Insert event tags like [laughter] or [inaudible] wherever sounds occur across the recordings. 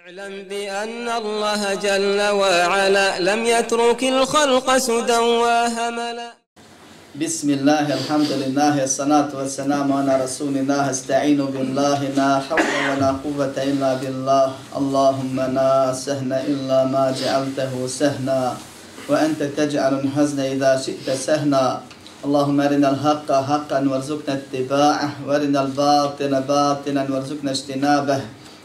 اعلم بأن الله جل وعلا لم يترك الخلق سدى وهملا. بسم الله الحمد لله الصلاة والسلام على رسول الله. استعين بالله لا حول ولا قوة إلا بالله. اللهم لا سهن إلا ما جعلته سهنا. وأنت تجعل الحزن إذا شئت سهنا. اللهم أرنا الحق حقا وارزقنا اتباعه. وأرنا الباطل باطلا وارزقنا اجتنابه.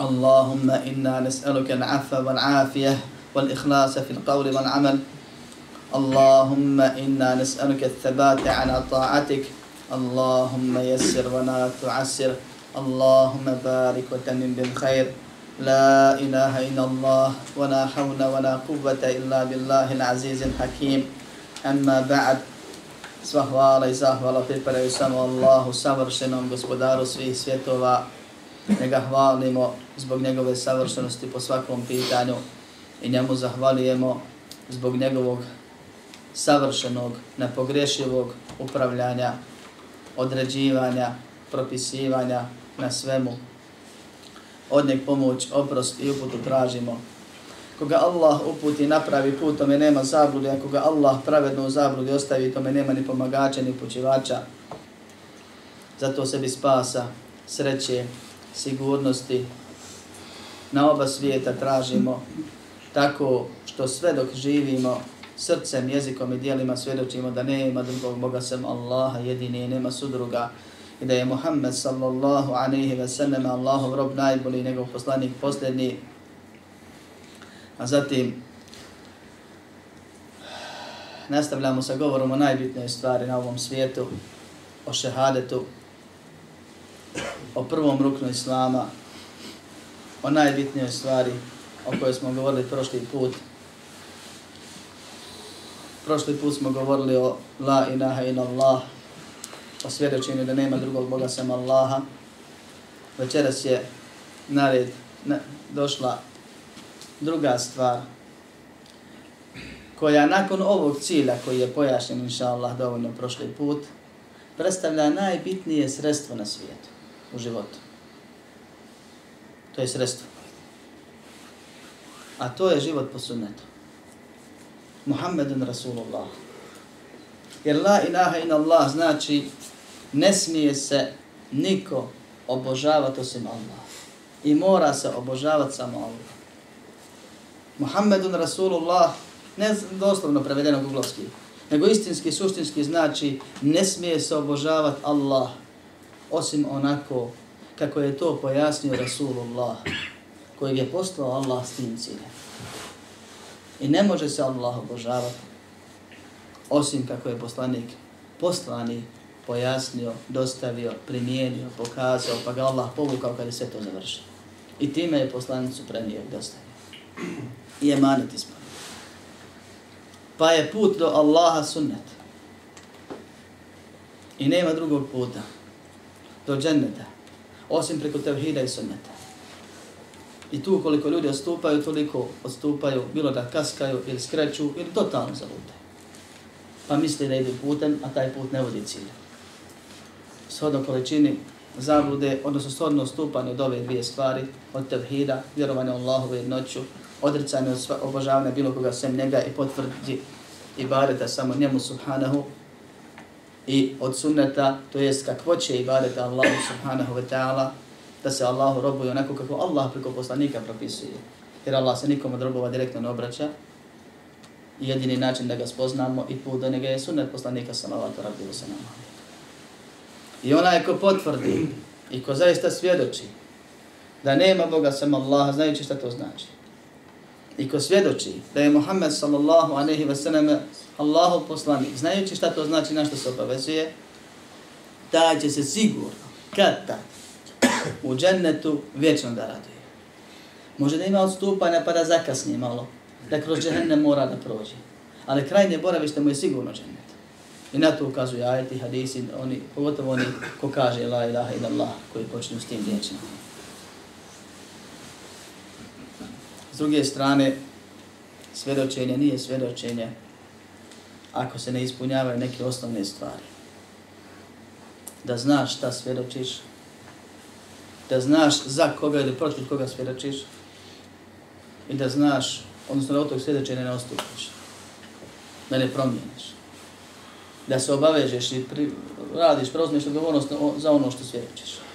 اللهم إنا نسألك العفو والعافية والإخلاص في القول والعمل. اللهم إنا نسألك الثبات على طاعتك. اللهم يسر ولا تعسر. اللهم بارك وتمم بالخير. لا إله إلا الله ولا حول ولا قوة إلا بالله العزيز الحكيم. أما بعد Sva hvala i zahvala pripadaju samo Allahu, savršenom gospodaru svih svjetova. Njega hvalimo. Zbog njegove savršenosti po svakom pitanju i njemu zahvalijemo zbog njegovog savršenog, nepogrešivog upravljanja, određivanja, propisivanja na svemu. Od njeg pomoć, oprost i uputu tražimo. Koga Allah uputi napravi put, tome nema zabludi, a koga Allah pravedno u zabludi ostavi, tome nema ni pomagača, ni počivača. Zato sebi spasa, sreće, sigurnosti na oba svijeta tražimo tako što sve dok živimo srcem, jezikom i dijelima svjedočimo da nema drugog Boga sem Allaha jedine i nema sudruga. I da je Muhammed sallallahu alaihi ve sellem Allahov rob najbolji njegov poslanik posljednji. A zatim nastavljamo sa govorom o najbitnoj stvari na ovom svijetu o šehadetu o prvom ruknu Islama, o najbitnijoj stvari o kojoj smo govorili prošli put. Prošli put smo govorili o La ilaha in Allah, o svjedočenju da nema drugog Boga sem Allaha. Večeras je nared na, došla druga stvar koja nakon ovog cilja koji je pojašnjen inša Allah dovoljno prošli put, predstavlja najbitnije sredstvo na svijetu u životu. To je sredstvo. A to je život po sunnetu. Muhammedun Rasulullah. Jer la ilaha in Allah znači ne smije se niko obožavati osim Allah. I mora se obožavati samo Allah. Muhammedun Rasulullah, ne doslovno prevedeno guglovski, nego istinski, suštinski znači ne smije se obožavati Allah osim onako kako je to pojasnio Rasulullah, kojeg je poslao Allah s tim ciljem. I ne može se Allah obožavati osim kako je poslanik poslani pojasnio, dostavio, primijenio, pokazao, pa ga Allah povukao kada se to završi. I time je poslanicu premijer dostavio. I emanet ispunio. Pa je put do Allaha sunnet. I nema drugog puta do dženneta, osim preko tevhida i sunneta. I tu koliko ljudi odstupaju, toliko odstupaju, bilo da kaskaju ili skreću ili totalno zavute. Pa misli da idu putem, a taj put ne vodi cilju. Shodno količini zablude, odnosno shodno odstupanje od ove dvije stvari, od tevhida, vjerovanje u Allahovu jednoću, odricanje od obožavanja bilo koga sem njega i potvrdi ibadeta samo njemu subhanahu, i od sunneta, to jest kakvoće ibadeta Allahu subhanahu wa ta'ala, da se Allahu robuje onako kako Allah preko poslanika propisuje. Jer Allah se nikom od robova direktno ne obraća. I jedini način da ga spoznamo i put do njega je sunnet poslanika sallallahu rabbi wa sallam. I onaj ko potvrdi i ko zaista svjedoči da nema Boga sam Allah, znajući šta to znači. I ko svjedoči da je Muhammed sallallahu aleyhi ve sallam Allahu poslanik, znajući šta to znači na što se obavezuje, taj će se sigurno, kad ta, u džennetu vječno da raduje. Može da ima odstupanja pa da zakasni malo, da kroz džehennem mora da prođe. Ali krajnje boravište mu je sigurno džennet. I na to ukazuju ajeti, hadisi, oni, pogotovo oni ko kaže la ilaha ila Allah, koji počnu s tim riječima. S druge strane, svjedočenje nije svjedočenje ako se ne ispunjavaju neke osnovne stvari. Da znaš šta svjedočiš, da znaš za koga ili protiv koga svjedočiš i da znaš, odnosno da od tog svjedočenja ne ostupiš, da ne promijeniš, da se obavežeš i pri, radiš, preuzmeš odgovornost za ono što svjedočiš.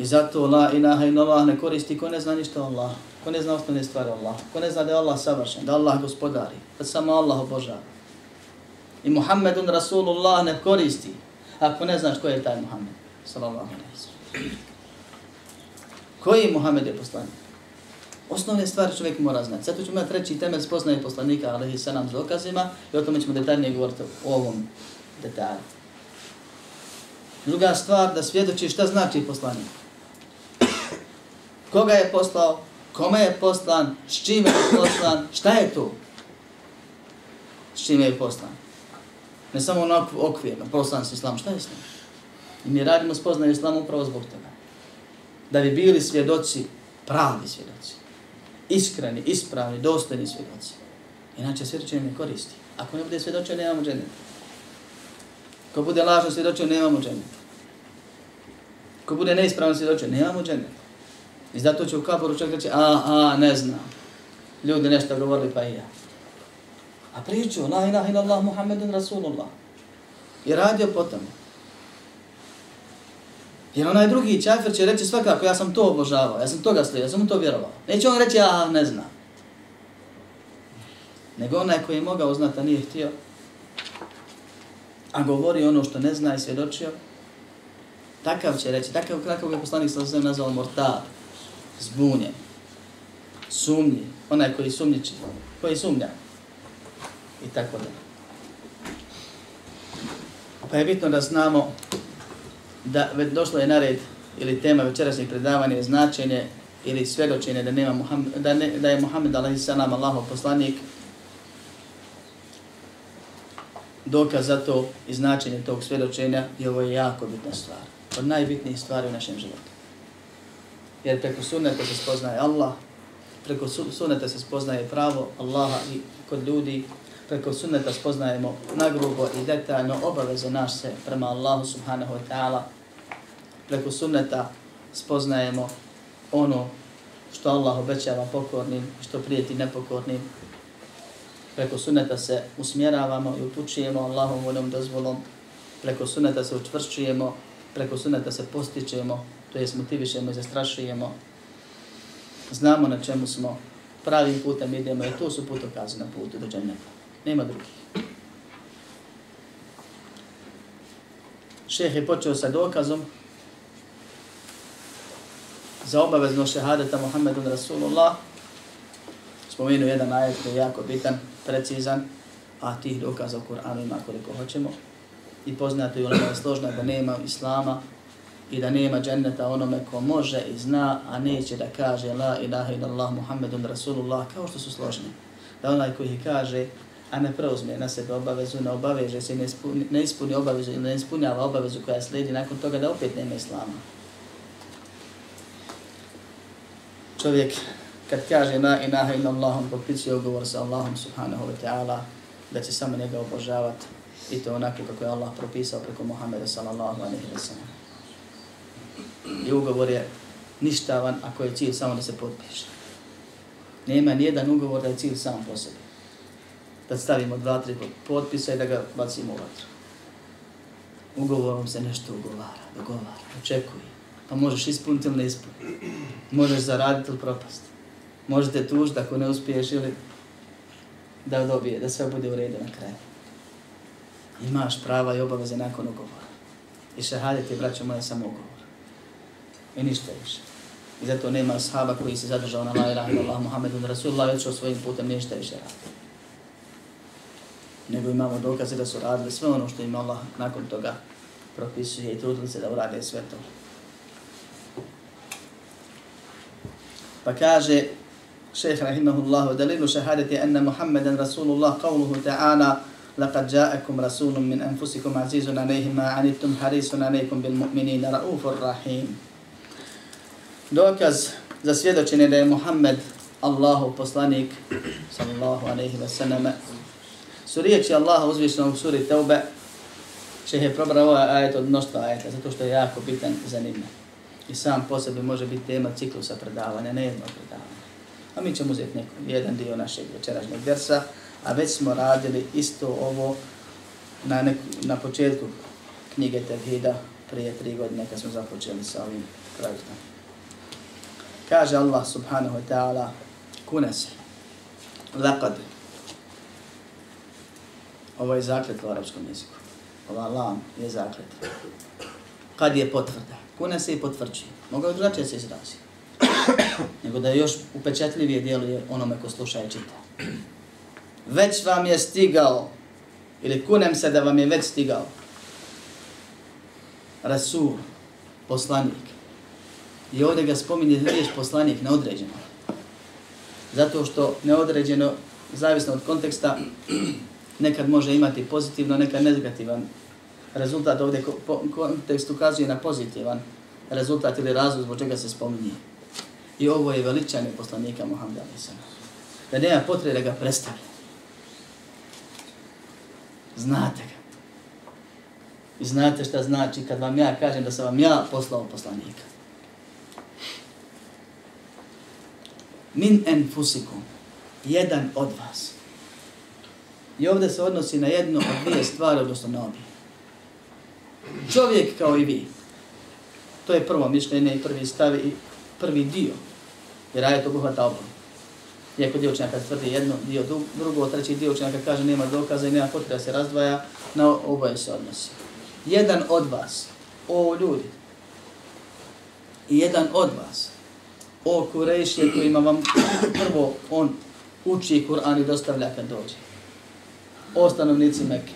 I zato la ilaha in Allah ne koristi ko ne zna ništa Allah, ko ne zna osnovne stvari Allah, ko ne zna da je Allah savršen, da Allah gospodari, da samo Allah obožava. I Muhammedun Rasulullah ne koristi ako ne znaš ko je taj Muhammed. Sallallahu alaihi Koji Muhammed je poslanik? Osnovne stvari čovjek mora znati. Zato ćemo imati treći temelj spoznaje poslanika, ali i sa nam s dokazima, i o tome ćemo detaljnije govoriti o ovom detalju. Druga stvar, da svjedoči šta znači poslanik. Koga je poslao, kome je poslan, s čime je poslan, šta je to? S čime je poslan? Ne samo ono okvirno, poslan s islam, šta je islam? I mi radimo spoznaju islam upravo zbog toga. Da bi bili svjedoci, pravi svjedoci. Iskreni, ispravni, dostojni svjedoci. Inače svjedočenje ne koristi. Ako ne bude svjedočio, nemamo dženeta. Ko bude lažno svjedočio, nemamo dženeta. Ko bude neispravno svjedočio, nemamo dženeta. I zato će u kaboru čovjek reći, a, a, ne znam. Ljudi nešto govorili, pa i ja. A priču, la ilaha illallah, Muhammedun Rasulullah. I radio potom. Jer onaj drugi čafir će reći svakako, ja sam to obožavao, ja sam toga slijedio, ja sam to vjerovao. Neće on reći, a, ne znam. Nego onaj koji je mogao znati, a nije htio, a govori ono što ne zna i svjedočio, takav će reći, takav kako je poslanik sa sve nazvao mortar, zbunjen, sumnji, onaj koji sumnjiči, koji sumnja, i tako da. Pa je bitno da znamo da došlo je na red ili tema večerašnjeg predavanja je značenje ili svedočenje da, nema Muhammed, da, ne, da je Muhammed a.s. Allahov poslanik dokaz za to i značenje tog svedočenja i ovo je jako bitna stvar. Od najbitnijih stvari u našem životu. Jer preko sunneta se spoznaje Allah, preko sunneta se spoznaje pravo Allaha i kod ljudi, preko sunneta spoznajemo nagrubo i detaljno obaveze naše prema Allahu subhanahu wa ta'ala. Preko sunneta spoznajemo ono što Allah obećava pokornim i što prijeti nepokornim. Preko sunneta se usmjeravamo i upućujemo Allahom voljom dozvolom. Preko sunneta se učvršćujemo, preko sunneta se postičemo, to jest motivišemo i zastrašujemo. Znamo na čemu smo, pravim putem idemo i to su putokazi na putu do dženeta. Nema drugih. Šeh je počeo sa dokazom za obavezno šehadeta Muhammedun Rasulullah. Spomenu jedan ajet koji je jako bitan, precizan, a tih dokaza u Kur'anu ima koliko hoćemo. I poznato je ulema složna da nema islama i da nema dženneta onome ko može i zna, a neće da kaže la ilaha illallah Muhammedun Rasulullah, kao što su složni. Da onaj koji kaže a ne preuzme na sebe obavezu, ne obaveže se, ne ispuni, ne ispuni obavezu ili ne ispunjava obavezu koja slijedi nakon toga da opet nema islama. Čovjek kad kaže na inaha illallah, Allahom potpisuje ugovor sa Allahom subhanahu wa ta'ala da će samo njega obožavati i to onako kako je Allah propisao preko Muhammeda sallallahu alaihi wa sallam. I ugovor je ništavan ako je cilj samo da se potpiše. Nema nijedan ugovor da je cilj sam po sebi da stavimo dva, tri potpisa i da ga bacimo u vatru. Ugovorom se nešto ugovara, dogovara, očekuje. Pa možeš ispuniti ili ne ispuniti. Možeš zaraditi ili propasti. Možete tužiti ako ne uspiješ ili da dobije, da sve bude u redu na kraju. Imaš prava i obaveze nakon ugovora. I šehadet je, braćo moje, samo ugovor I ništa više. I zato nema sahaba koji se zadržao na la ilaha illallah Muhammedun Rasulullah i odšao svojim putem ništa više radi nego imamo dokaze da su radili sve ono što im Allah nakon toga propisuje i trudili se da urade sve to. Pa kaže šeheh rahimahullah, dalilu šehadeti anna Muhammeden Rasulullah, qavluhu ta'ala, لقد جاءكم رسول من أنفسكم عزيز عليه ما عنتم حريص عليكم بالمؤمنين رؤوف الرحيم dokaz za svjedočenje da je Muhammed Allahu poslanik sallallahu alejhi ve sellem su riječi Allaha uzvišenog u suri Tauba šehe je probrao ovaj ajet od mnoštva ajeta zato što je jako bitan i zanimljiv i sam po sebi može biti tema ciklusa predavanja, ne jedno predavanja. A mi ćemo uzeti neko, jedan dio našeg večerašnjeg versa, a već smo radili isto ovo na, neku, na početku knjige Tevhida prije tri godine kad smo započeli sa ovim projektom. Kaže Allah subhanahu wa ta'ala, kuna se, lakad, ovo je zaklet u arapskom jeziku, ova lam je zaklet, kad je potvrda, kuna se i potvrđuje, mogu je drugačije se izrazi, [coughs] nego da je još upečetljivije djeluje onome ko sluša i čita. Već vam je stigao, ili kunem se da vam je već stigao, Rasul, poslanik, I ovdje ga spominje riječ poslanik neodređeno. Zato što neodređeno, zavisno od konteksta, nekad može imati pozitivno, nekad negativan rezultat. Ovdje kontekst ukazuje na pozitivan rezultat ili razlog zbog čega se spominje. I ovo je veličanje poslanika Muhammeda Alisana. Da nema potrebe da ga predstavlja. Znate ga. I znate šta znači kad vam ja kažem da sam vam ja poslao poslanika. Min enfusikum, jedan od vas. I ovdje se odnosi na jednu od dvije stvari, odnosno na obje. Čovjek kao i vi. To je prvo mišljenje i prvi stav i prvi dio. Jer ajet obuhvata oba. Iako dio učenjaka tvrdi jedno, dio drugo, treći dio učenjaka kaže nema dokaza i nema potreba se razdvaja, na oboje se odnosi. Jedan od vas, o ljudi, i jedan od vas, o Kurejšije kojima vam prvo on uči Kur'an i dostavlja kad dođe. O stanovnici Mekke.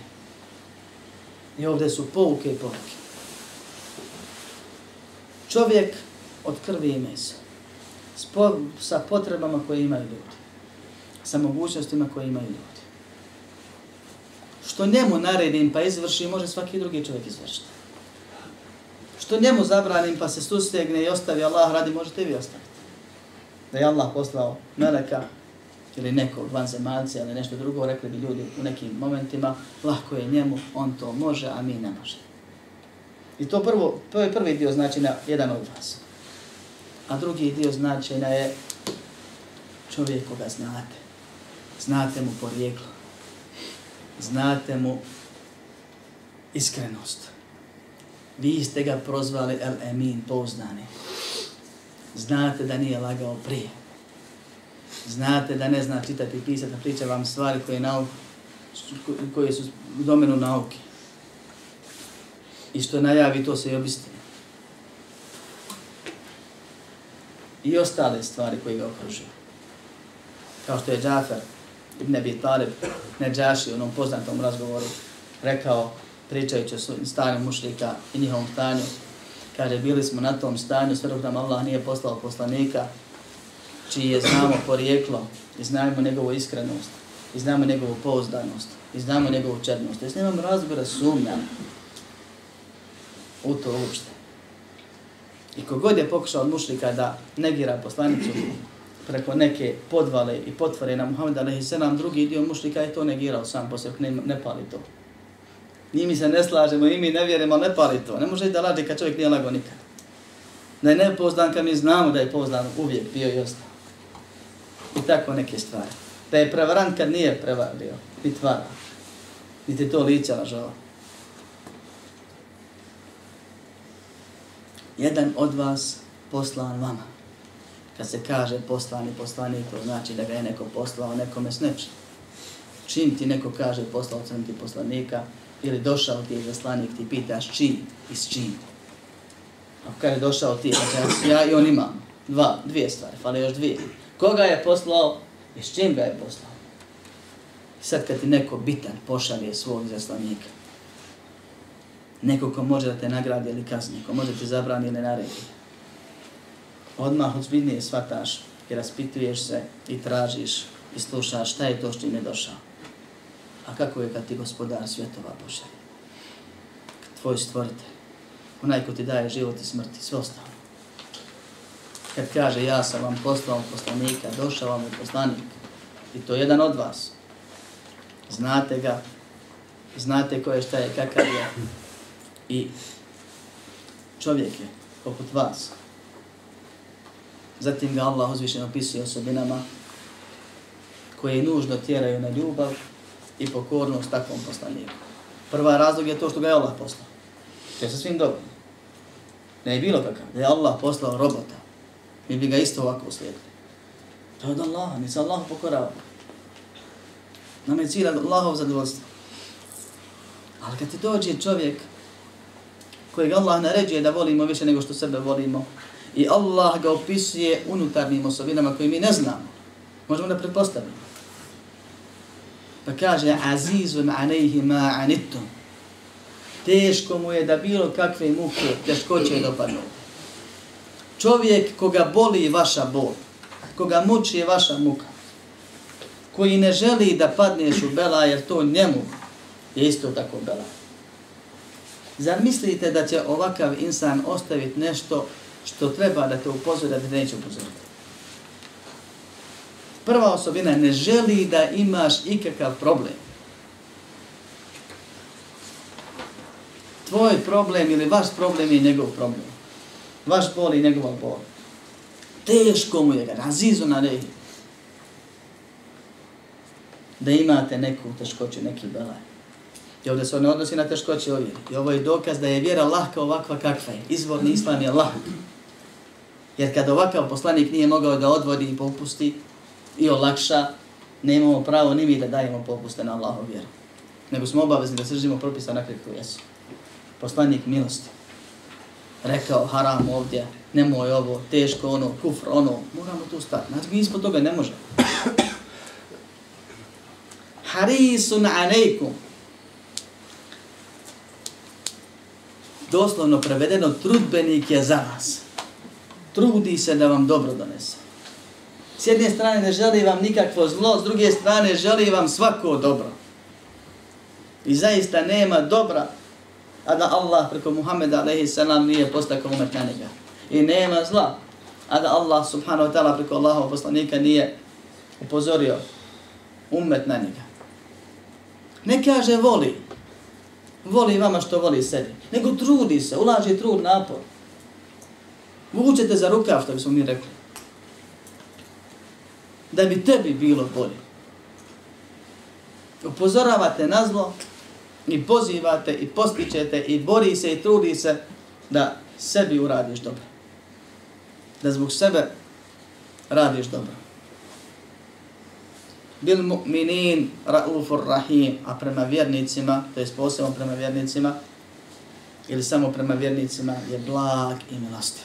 I ovdje su pouke i pouke. Čovjek od krvi i mesa. Spo, sa potrebama koje imaju ljudi. Sa mogućnostima koje imaju ljudi. Što njemu naredim pa izvrši, može svaki drugi čovjek izvršiti. Što njemu zabranim pa se sustegne i ostavi Allah radi, možete i vi ostaviti da je Allah poslao meleka ili nekog vanzemaljca ili nešto drugo, rekli bi ljudi u nekim momentima, lahko je njemu, on to može, a mi ne može. I to prvo, to je prvi dio značina jedan od vas. A drugi dio značina je čovjek koga znate. Znate mu porijeklo. Znate mu iskrenost. Vi ste ga prozvali El Emin, pouznani. Znate da nije lagao prije. Znate da ne zna čitati i pisati, priča vam stvari koje, nauk, koje su u domenu nauke. I što najavi, to se i obistine. I ostale stvari koje ga okružuju. Kao što je Džafer ibn Abi Talib, ne Džaši, u onom poznatom razgovoru, rekao, pričajući o stanju mušlika i njihovom stanju, Kaže, bili smo na tom stanju, sve dok nam Allah nije poslao poslanika, čiji je znamo porijeklo i znamo njegovu iskrenost, i znamo njegovu pouzdanost, i znamo njegovu čednost. Jesi nemam razgovora sumnja u to uopšte. I kogod je pokušao od mušlika da negira poslanicu preko neke podvale i potvore na Muhammed a.s. drugi dio mušlika je to negirao sam poslije, ne, ne pali to. Ni mi se ne slažemo i mi ne vjerujemo, ne pali to. Ne može da laže kad čovjek nije lago nikad. Da je nepoznan kad mi znamo da je poznan uvijek bio i ostao. I tako neke stvari. Da je prevarant kad nije prevario, ni tvara. Niti to lića na. Jedan od vas poslan vama. Kad se kaže poslani poslanik, to znači da ga je neko poslao nekome s nečim. Čim ti neko kaže poslao sam ti poslanika, ili došao ti je zaslanik, ti pitaš čiji i s čim. Ako kada je došao ti, znači ja i on imam dva, dvije stvari, fale još dvije. Koga je poslao i s čim ga je poslao? I sad kad ti neko bitan pošalje svog zaslanika, neko ko može da te nagradi ili kazni, ko može ti zabrani ili naredi, odmah ozbiljnije shvataš i raspituješ se i tražiš i slušaš šta je to što im je došao. A kako je kad ti gospodar svjetova pošalje? Tvoj stvoritelj, onaj ko ti daje život i smrt i sve ostalo. Kad kaže ja sam vam poslao poslanika, došao vam je poslanik i to je jedan od vas. Znate ga, znate ko je šta je, kakav je i čovjek je poput vas. Zatim ga Allah uzvišeno opisuje osobinama koje nužno tjeraju na ljubav i pokornost takvom poslaniku. Prva razlog je to što ga je Allah poslao. To je sa svim dobro. Ne je bilo kakav. Da je Allah poslao robota. Mi bi ga isto ovako uslijedili. To je od Allaha. Mi se Allah pokorava. Nam je cilj Allahov zadovoljstvo. Ali kad ti dođe čovjek kojeg Allah naređuje da volimo više nego što sebe volimo i Allah ga opisuje unutarnjim osobinama koje mi ne znamo, možemo da pretpostavimo. Pa kaže, azizun alejhi ma anittum. Teško mu je da bilo kakve muke, teškoće dopadnu. Čovjek koga boli vaša bol, koga muči je vaša muka, koji ne želi da padneš u bela, jer to njemu je isto tako bela. Zar mislite da će ovakav insan ostaviti nešto što treba da te upozori, da te neće upozoriti? Prva osobina ne želi da imaš ikakav problem. Tvoj problem ili vaš problem je njegov problem. Vaš bol i njegova bol. Teško mu je ga, razizu na rehi. Da imate neku teškoću, neki belaj. I ovdje se ne odnosi na teškoće ovdje. I ovo je dokaz da je vjera lahka ovakva kakva je. Izvorni islam je lahk. Jer kad ovakav poslanik nije mogao da odvodi i popusti, i olakša, ne imamo pravo ni mi da dajemo popuste na Allahov vjeru. Nego smo obavezni da sržimo propisa na kako jesu. Poslanik milosti. Rekao haram ovdje, nemoj ovo, teško ono, kufr ono, moramo tu stati. Znači mi ispod toga ne može. Harisun alejkum. Doslovno prevedeno, trudbenik je za vas. Trudi se da vam dobro donese. S jedne strane ne želi vam nikakvo zlo, s druge strane želi vam svako dobro. I zaista nema dobra, a da Allah preko Muhammeda a.s. nije postakao umet na njega. I nema zla, a da Allah subhanahu wa ta'ala preko Allahov poslanika nije upozorio umet na njega. Ne kaže voli, voli vama što voli sebi, nego trudi se, ulaži trud, napor. Vučete za rukav, što bismo mi rekli da bi tebi bilo bolje. Upozoravate na zlo i pozivate i postičete i bori se i trudi se da sebi uradiš dobro. Da zbog sebe radiš dobro. Bil mu'minin ra'ufur rahim, a prema vjernicima, to je posebno prema vjernicima, ili samo prema vjernicima, je blag i milostiv.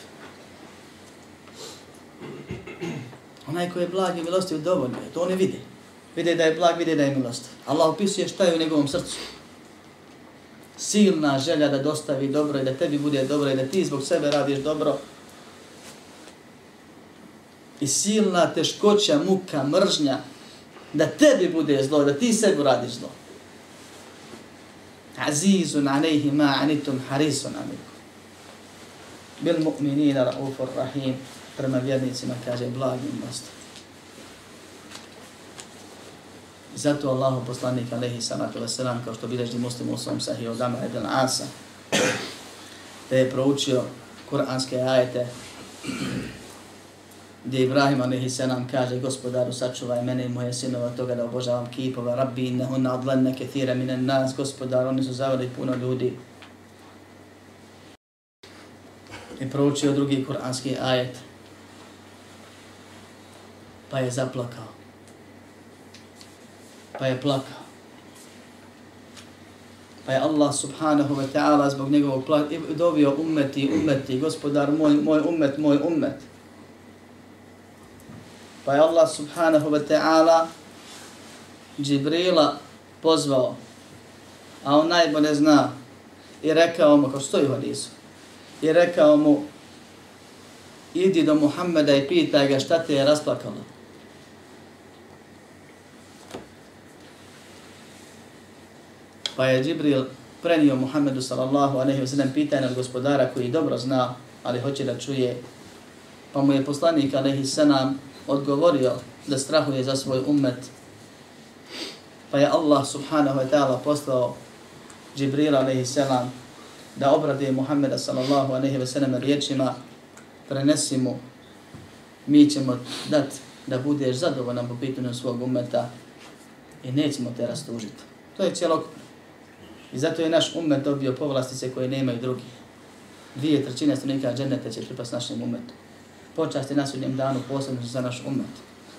Onaj koji je blag i milostiv dovoljno je, to oni vide. Vide da je blag, vide da je milostiv. Allah opisuje šta je u njegovom srcu. Silna želja da dostavi dobro i da tebi bude dobro i da ti zbog sebe radiš dobro. I silna teškoća, muka, mržnja da tebi bude zlo, da ti sebi radiš zlo. Azizun alejhi ma anitum harisun alejkum. Bil mu'minina ra'ufur rahim prema vjernicima, kaže, blagim mostom. Zato Allah poslanik alaihi salatu wasalam, kao što bileži muslim u svom sahiju od Amra ibn Asa, da je proučio kuranske ajete, gdje Ibrahim alaihi salam kaže, gospodaru, sačuvaj mene i moje sinova toga da obožavam kipova, rabbi innehu adlenne kethira minan nas, gospodar, oni su zavali puno ljudi. I proučio drugi kuranski ajet, pa je zaplakao. Pa je plakao. Pa je Allah subhanahu wa ta'ala zbog njegovog plaka dobio ummeti, ummeti, gospodar moj, moj ummet, moj ummet. Pa je Allah subhanahu wa ta'ala Džibrila pozvao, a on najbolje zna i rekao mu, kao stoji u hadisu, i rekao mu, idi do Muhammeda i pitaj ga šta te je rasplakalo. Pa je Džibril prenio Muhammedu sallallahu alaihi wa sallam pitanje od gospodara koji dobro zna, ali hoće da čuje. Pa mu je poslanik alaihi sallam odgovorio da strahuje za svoj ummet. Pa je Allah subhanahu wa ta'ala poslao Džibril alaihi sallam da obrade Muhammeda sallallahu alaihi wa sallam riječima prenesi mu, mi ćemo dat da budeš zadovoljan po pitanju svog umeta i nećemo te rastužiti. To je cijelokupno. I zato je naš umet dobio povlastice koje nemaju drugi. Dvije trećine stanovnika dženeta će pripast našem umetu. Počasti nas u njem danu posebno za naš umet.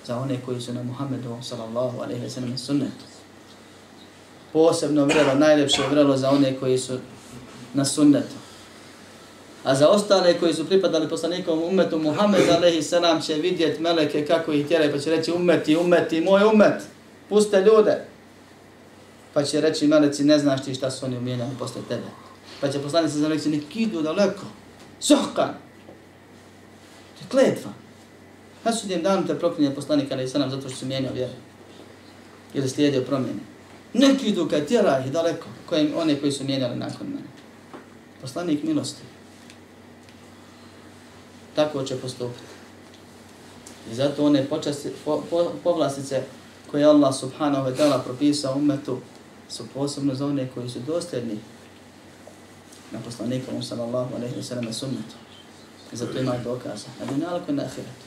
Za one koji su na Muhammedu sallallahu alaihi wa sallam sunnetu. Posebno vrelo, najljepše vrelo za one koji su na sunnetu. A za ostale koji su pripadali poslanikom umetu Muhammed alaihi sallam će vidjet meleke kako ih tjeraju pa će reći umeti, umeti, moj umet, puste ljude. Pa će reći meleci ne znaš ti šta su oni umijenjali posle tebe. Pa će poslanici za reći nek idu daleko, suhkan. To je kletva. Na sudjem danu te proklinje poslanik ali sallam zato što su mijenjao vjeru. Ili slijedio promjene. Nek idu kaj tjera ih daleko, kojim, one koji su mijenjali nakon mene. Poslanik milosti tako će postupiti. I zato one počasti, po, po, povlastice koje Allah subhanahu wa ta'ala propisao umetu su posebno za one koji su dosljedni na poslanikom sallallahu alaihi wa sallam sunnetu. I zato ima dokaza. A dunjalku na ahiretu.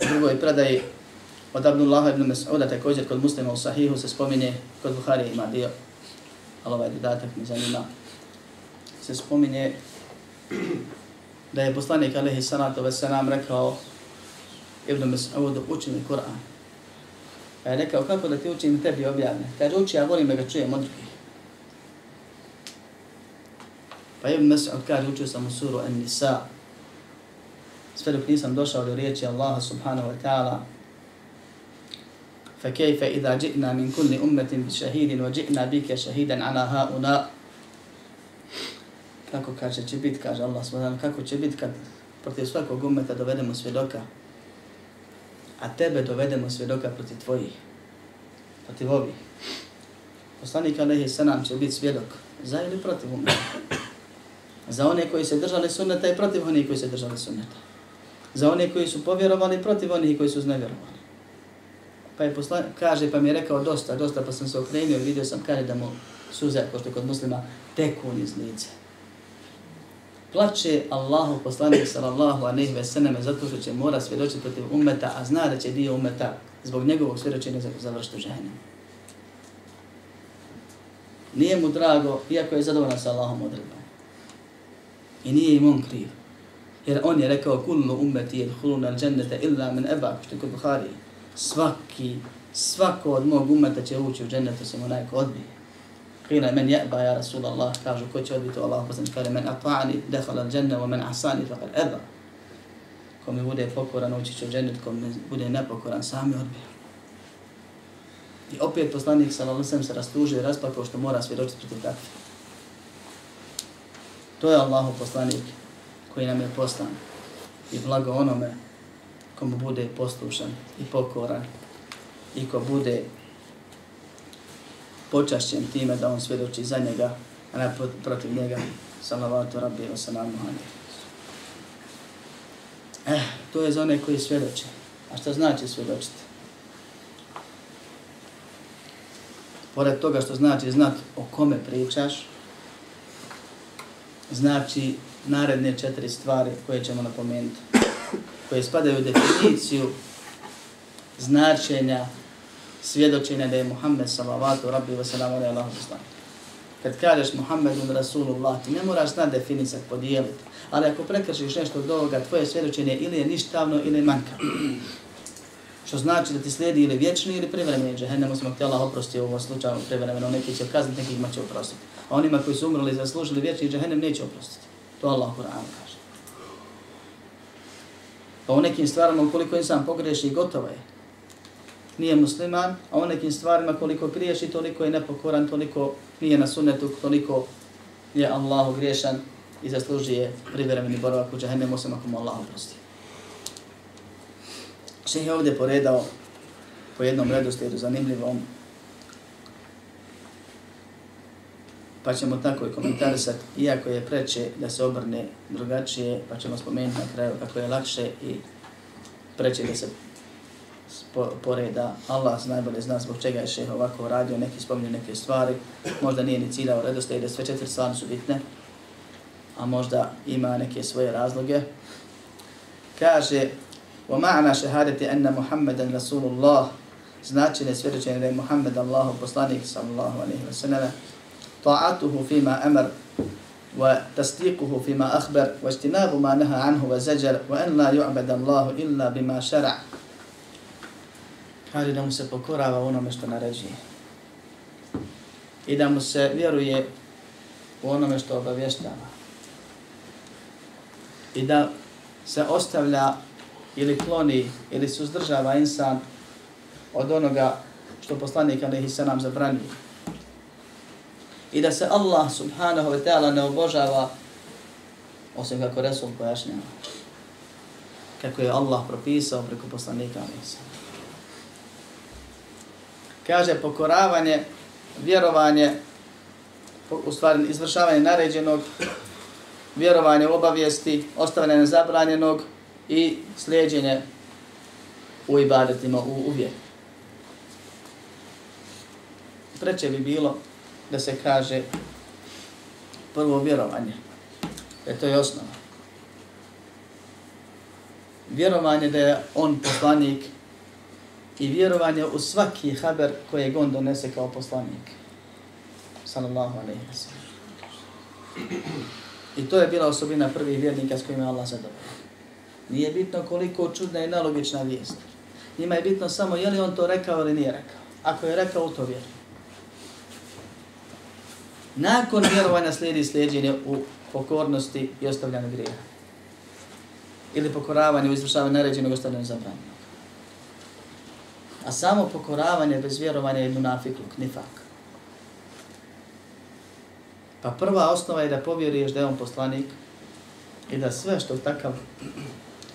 U drugoj predaji od Abdullah ibn Mas'uda također kod muslima u sahihu se spominje, kod Buhari ima dio, ali ovaj dodatak mi zanima, se spominje da je poslanik alaihi salatu wa salam rekao Ibn Mas'udu učini Kur'an. Pa je rekao kako da ti učim tebi objavne. Kaže uči, ja volim da ga čujem od drugih. Pa Ibn Mas'ud kaže učio sam u suru An-Nisa. Sve dok nisam došao do riječi Allaha subhanahu wa ta'ala فكيف إذا جئنا من كل أمة بشهيد وجئنا بك شهيدا على هؤلاء kako kaže će biti, kaže Allah subhanahu kako će biti kad protiv svakog umeta dovedemo svjedoka, a tebe dovedemo svjedoka protiv tvojih, protiv ovih. Poslanik Alehi Sanam će biti svjedok za ili protiv umeta. Za one koji se držali sunneta i protiv onih koji se držali sunneta. Za one koji su povjerovali protiv onih koji su znevjerovali. Pa je poslan, kaže, pa mi je rekao dosta, dosta, pa sam se okrenio i vidio sam, kaže da mu suze, ko što kod muslima, teku niz lice plače Allahu poslanik sallallahu alejhi ve selleme zato što će mora svjedočiti protiv ummeta, a zna da će dio ummeta zbog njegovog svjedočenja završiti u džehennem. Nije mu drago, iako je zadovoljan sa Allahom odredbom. I nije im on kriv. Jer on je rekao, kullu ummeti jedhulun al džennete illa min eba, što je kod Buhari. Svaki, svako od mog ummeta će ući u džennetu, se mu najko odbije. Kila men jeba ja Rasulallah, kažu ko će odbiti Allah, poslanik kaže men ata'ani dehala dženne, wa men asani faqad eba. Ko mi bude pokoran, ući će u džennet, ko mi bude nepokoran, sami odbija. I opet poslanik sallallahu alejhi se rastužio i rasplakao što mora svjedočiti protiv takvih. To je Allahu poslanik koji nam je poslan i blago onome komu bude poslušan i pokoran i ko bude počašćen time da on svjedoči za njega, a ne protiv njega. Salavatu rabbi wa salamu alaihi. Eh, to je za one koji svjedoče. A što znači svjedočiti? Pored toga što znači znat o kome pričaš, znači naredne četiri stvari koje ćemo napomenuti, koje spadaju u definiciju značenja svjedočenja da je Muhammed sallallahu rabbi wa sallam ala wa. Kad kažeš Muhammedun Rasulullah, ti ne moraš na definisak podijeliti. Ali ako prekršiš nešto od ovoga, tvoje svjedočenje ili je ništavno ili manjka. Što znači da ti slijedi ili vječni ili privremeni džehennem, te Allah oprosti u ovom slučaju privremeno, neki će kazniti, neki ima će oprostiti. A onima koji su umrli i zaslužili vječni džehennem, neće oprostiti. To Allah Kur'an kaže. Pa u nekim stvarama, ukoliko insan pogreši, gotovo je nije musliman, a u nekim stvarima koliko griješi, toliko je nepokoran, toliko nije na sunnetu, toliko je Allahu griješan i zaslužuje privremeni boravak u džahennemu, osim ako mu Allah oprosti. Še je ovdje poredao po jednom redu slijedu zanimljivom, pa ćemo tako i komentarisati, iako je preče da se obrne drugačije, pa ćemo spomenuti na kraju kako je lakše i preče da se poreda. Allah najbolje zna zbog čega je šeh ovako radio, neki spominju neke stvari, možda nije ni ciljao redostaje da sve četiri stvari su bitne, a možda ima neke svoje razloge. Kaže, ومعنى شهادة أن محمدا رسول الله značenje svjedočenja da je Muhammed Allahu poslanik sallallahu alaihi wa sallam ta'atuhu fima amar wa tasdiquhu fima akhbar wa ijtinabu ma naha anhu wa zajar wa an la yu'bada kaže da mu se pokorava onome što naređuje i da mu se vjeruje u onome što obavještava i da se ostavlja ili kloni ili suzdržava insan od onoga što poslanik alaihi nam zabranio. I da se Allah subhanahu wa ta'ala ne obožava osim kako Resul pojašnjava. Kako je Allah propisao preko poslanika alaihi. Kaže pokoravanje, vjerovanje, u stvari izvršavanje naređenog, vjerovanje u obavijesti, ostavljanje nezabranjenog i slijedjenje u ibadetima, u uvijek Treće bi bilo da se kaže prvo vjerovanje. E to je osnova. Vjerovanje da je on poslanik i vjerovanje u svaki haber koje on donese kao poslanik. Sallallahu alaihi wa sallam. I to je bila osobina prvih vjernika s kojima je Allah zadovoljio. Nije bitno koliko čudna i nalogična vijest. Njima je bitno samo je li on to rekao ili nije rekao. Ako je rekao, u to vjeruje. Nakon vjerovanja slijedi slijedjenje u pokornosti i ostavljanju grija. Ili pokoravanje u izvršavanju naređenog i ostavljanju zabranjenog. A samo pokoravanje bez vjerovanja je munafikluk, nifak. Pa prva osnova je da povjeruješ da je on poslanik i da sve što takav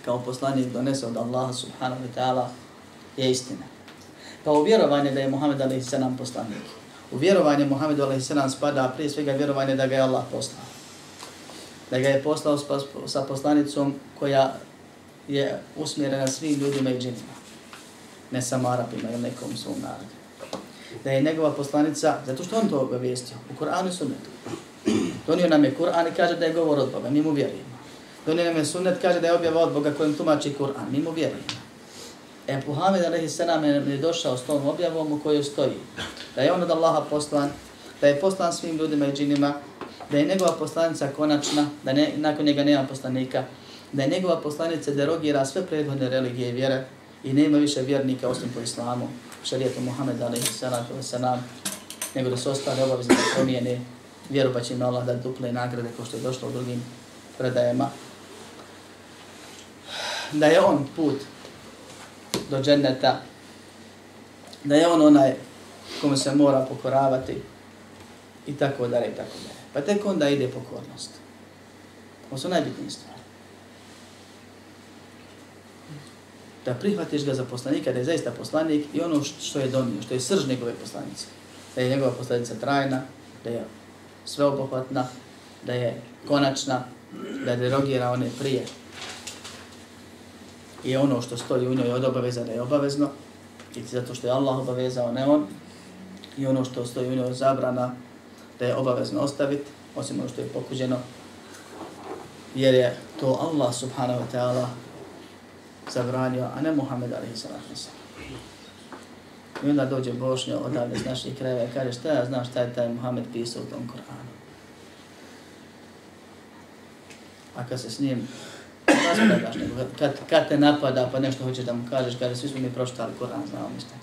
kao poslanik donese od Allaha subhanahu wa ta'ala je istina. Pa u vjerovanje da je Muhammed alaihi sallam poslanik u vjerovanje Muhammedu a.s. spada prije svega vjerovanje da ga je Allah poslao. Da ga je poslao sa poslanicom koja je usmjerena svim ljudima i džinima. Ne samo Arabima ili nekom svom narodu. Da je njegova poslanica, zato što on to obavijestio, u Kur'anu i sunnetu. Donio nam je Kur'an i kaže da je govor od Boga, mi mu vjerujemo. Donio nam je sunnet, kaže da je objava od Boga kojim tumači Kur'an, mi mu vjerujemo. E, Muhammed a.s. je došao s tom objavom u kojoj stoji da je on od Allaha poslan, da je poslan svim ljudima i džinima, da je njegova poslanica konačna, da ne, nakon njega nema poslanika, da je njegova poslanica derogira sve prethodne religije i vjere i nema više vjernika osim po islamu, šarijetu Muhammed a.s. nego da se ostale obavezne da promijene vjeru pa će im Allah da duple nagrade kao što je došlo u drugim predajama. Da je on put do dženneta, da je on onaj kome se mora pokoravati i tako dalje i tako dalje. Pa tek onda ide pokornost. Ovo su najbitnije stvari. Da prihvatiš ga za poslanika, da je zaista poslanik i ono što je donio, što je srž njegove poslanice. Da je njegova poslanica trajna, da je sveobuhvatna, da je konačna, da derogira one prije i ono što stoji u njoj od obaveza da je obavezno, i zato što je Allah obavezao, ne on, i ono što stoji u njoj zabrana da je obavezno ostaviti, osim ono što je pokuđeno, jer je to Allah subhanahu wa ta'ala zabranio, a ne Muhammed alaihi sallam. I onda dođe Bošnja odavde s naših krajeva i kaže šta ja znam šta je taj Muhammed pisao u tom Koranu. A kad se s njim raspravljaš, nego kad, kad te napada pa nešto hoćeš da mu kažeš, kaže svi smo mi proštali Koran, znamo mi šta.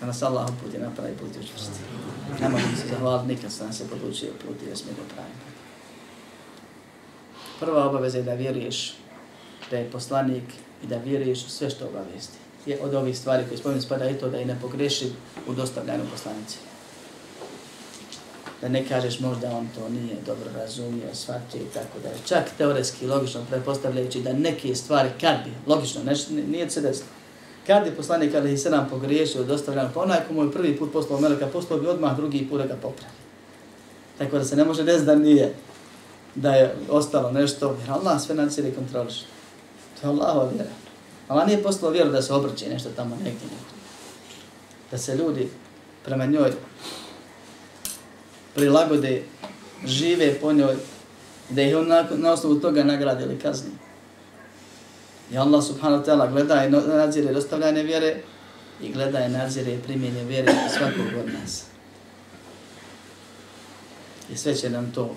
Da nas Allah uputi na pravi put učvrsti. Ne možemo se zahvaliti nikad sam se podučio put i da smo ga pravi. Prva obaveza je da vjeruješ da je poslanik i da vjeruješ u sve što obavijesti. Je od ovih stvari koje spomenuti spada i to da i ne pogreši u dostavljanju poslanice. da ne kažeš možda on to nije dobro razumio, shvatio i tako da je. Čak teoretski, logično, prepostavljajući da neke stvari, kad bi, logično, neš, nije se desilo. Kad je poslanik Ali Hisanam pogriješio, dostavljanju, pa onaj ko mu je prvi put poslao Meleka, poslao bi odmah drugi put da ga popravi. Tako da se ne može desiti da nije, da je ostalo nešto, jer Allah sve nadzire i kontroliše. To je Allahova vjera. Allah nije poslao vjeru da se obrće nešto tamo negdje. Da se ljudi prema njoj prilagode, žive po njoj, da ih on na, na osnovu toga nagrade ili kazni. I Allah subhanahu wa ta'ala gleda i nadzire dostavljanje vjere i gleda i nadzire primjenje vjere svakog od nas. I sve će nam to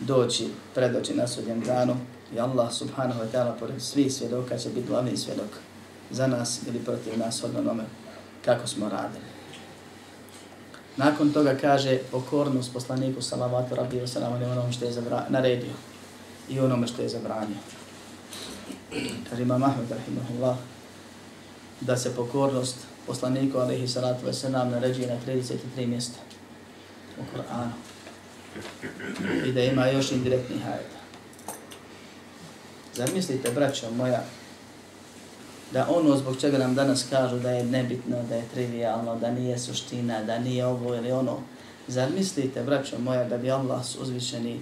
doći, predoći na sudjem danu i Allah subhanahu wa ta'ala pored svih svjedoka će biti glavni svjedok za nas ili protiv nas odno nome kako smo radili. Nakon toga kaže pokornost poslaniku salavatu rabbi wa salam ali onom što je naredio i onome što je zabranio. Kaže imam Ahmed rahimahullah da se pokornost poslaniku alaihi salatu wa salam naređuje na 33 mjesta u Koranu i da ima još indirektnih ajeta. Zamislite, braćo moja, da ono zbog čega nam danas kažu da je nebitno, da je trivialno, da nije suština, da nije ovo ili ono, zamislite, braćo moja, da bi Allah uzvišeni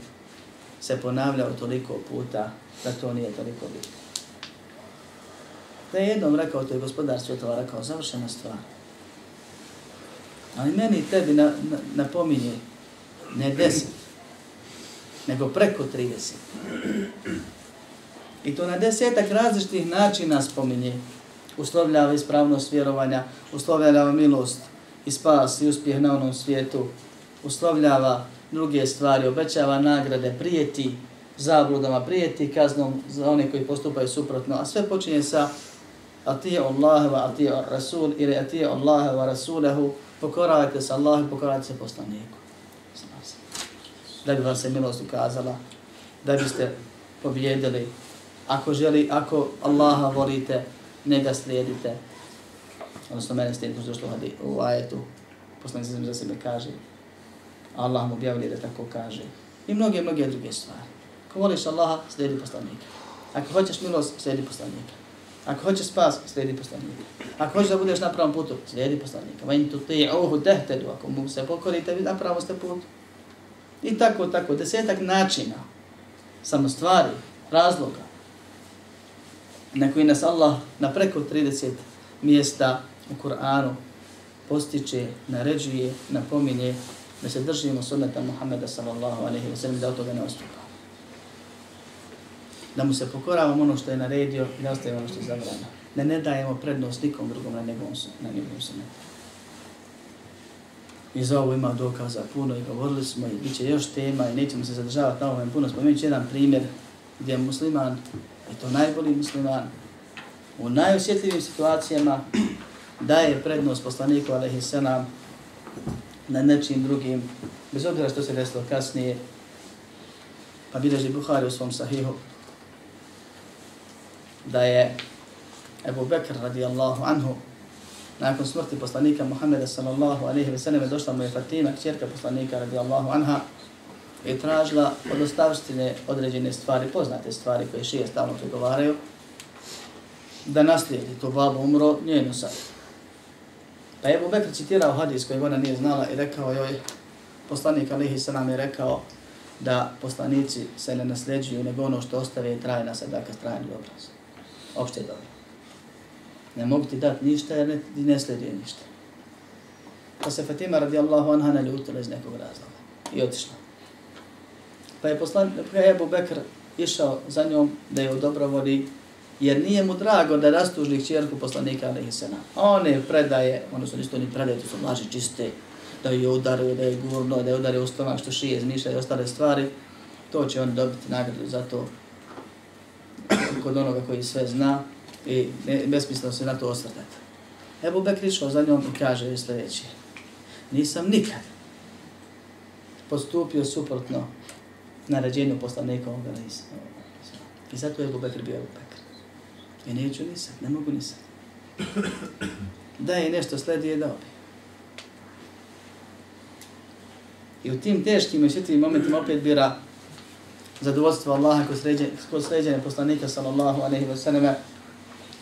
se ponavljao toliko puta da to nije toliko bitno? Da je jednom rekao, to je gospodar svjetova rekao, završena stvar. Ali meni i tebi na, na, napominje, ne deset, nego preko 30. I to na desetak različitih načina spominje. Uslovljava ispravnost vjerovanja, uslovljava milost i spas i uspjeh na onom svijetu, uslovljava druge stvari, obećava nagrade, prijeti zabludama, prijeti kaznom za one koji postupaju suprotno, a sve počinje sa atije Allah wa atije Rasul ili atije Allah wa Rasulehu, pokoravajte se Allahu, pokoravajte se poslaniku. Da bi vam se milost ukazala, da biste pobjedili ako želi, ako Allaha volite, ne ga slijedite. Odnosno, mene slijedite, što došlo u ajetu, poslanik se za sebe kaže, Allah mu objavili da tako kaže. I mnoge, mnoge druge stvari. Ako voliš Allaha, slijedi poslanika. Ako hoćeš milost, slijedi poslanika. Ako hoćeš spas, slijedi poslanika. Ako hoćeš da budeš na pravom putu, slijedi poslanika. Va in tu ti uhu ako mu se pokorite, vi na pravom ste putu. I tako, tako, desetak načina, samo stvari, razloga, na koji nas Allah na preko 30 mjesta u Kur'anu postiče, naređuje, napominje da se držimo sunneta Muhammeda sallallahu alaihi wa sallam da od toga ne ostupa. Da mu se pokoravamo ono što je naredio i da ostavimo ono što je zabrano. Da ne dajemo prednost nikom drugom na njegovom, na njegovom sunnetu. I za ovo ima dokaza puno i govorili smo i bit će još tema i nećemo se zadržavati na ovom puno. Spomenut jedan primjer gdje musliman i to najbolji musliman, u najosjetljivim situacijama daje prednost poslaniku alaihi sallam na nečim drugim, bez obzira što se desilo kasnije, pa bileži Buhari u svom sahihu, da je Ebu Bekr radijallahu anhu nakon smrti poslanika Muhammeda sallallahu alaihi ve sallam došla mu je Fatima, kćerka poslanika radijallahu anha, i tražila od ostavštine određene stvari, poznate stvari koje šije stalno pregovaraju, da naslijedi to babo umro, njeno sad. Pa je Ebu Bekr citirao hadis koji ona nije znala i rekao joj, poslanik Alihi sallam je rekao da poslanici se ne nasljeđuju, nego ono što ostave je trajna sadaka, trajni obraz. Opšte dobro. Ne mogu ti dati ništa jer ne, ne slijedi ništa. Pa se Fatima radijallahu anha naljutila iz nekog razloga i otišla. Pa je poslan, pa je Ebu Bekr išao za njom da je u dobrovodi, jer nije mu drago da rastužni čerku poslanika alaihi On One predaje, ono su nisto ni predaje, to su laži čiste, da je udario, da je gurno, da je udario u stomak što šije, zmišlja i ostale stvari, to će on dobiti nagradu za to kod onoga koji sve zna i besmisleno se na to osvrtati. Ebu Bekr išao za njom i kaže sljedeće, nisam nikad postupio suprotno naređenju poslanika ovoga Isa. I zato je Ebu Bekr bio Ebu Bekr. I neću ni sad, ne mogu ni sad. Da je nešto sledi je dao bi. I u tim teškim i svjetljivim momentima opet bira zadovoljstvo Allaha kod sređenja, kod sređenja poslanika sallallahu alaihi wa sallam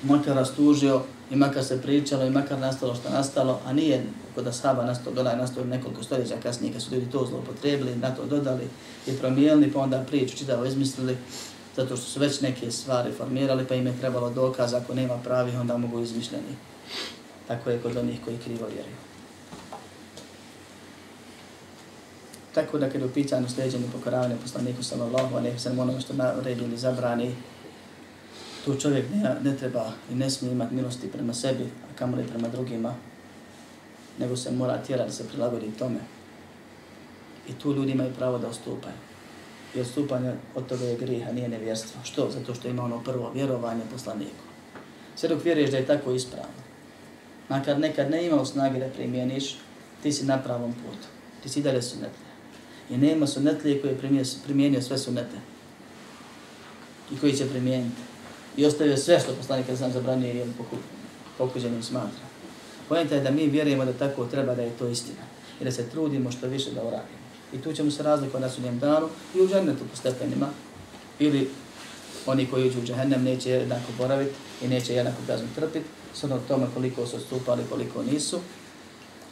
makar rastužio i makar se pričalo i makar nastalo što nastalo, a nije kod ashaba nastalo, dola je nastalo nekoliko stoljeća kasnije kad su ljudi to zlopotrebili, na to dodali i promijenili, pa onda priču čitavo izmislili, zato što su već neke stvari formirali, pa im je trebalo dokaz, ako nema pravi, onda mogu izmišljeni. Tako je kod onih koji krivo vjeruju. Tako da kada je u pitanju sljeđenju pokoravanja poslaniku sallallahu alaihi sallam onome što naredi ili zabrani, tu čovjek ne, ne treba i ne smije imati milosti prema sebi, a kamoli prema drugima, nego se mora tjerati da se prilagodi tome. I tu ljudi imaju pravo da ostupaju. I odstupanje od toga je grih, a nije nevjerstvo. Što? Zato što ima ono prvo vjerovanje poslaniku. Sve dok vjeruješ da je tako ispravno. Makar nekad ne imao snage da primjeniš, ti si na pravom putu. Ti si dalje sunetlija. I nema sunetlije koji je primijenio sve sunete. I koji će primijeniti. I ostavio sve što poslanik sam zabranio i pokuđenim smatra. Pojenta je da mi vjerujemo da tako treba da je to istina. I da se trudimo što više da uradimo. I tu ćemo se razlikovati na sudnjem danu i u džennetu po stepenima. Ili oni koji uđu u džahennem neće jednako boraviti i neće jednako kaznu trpiti, s tome koliko su stupali, koliko nisu.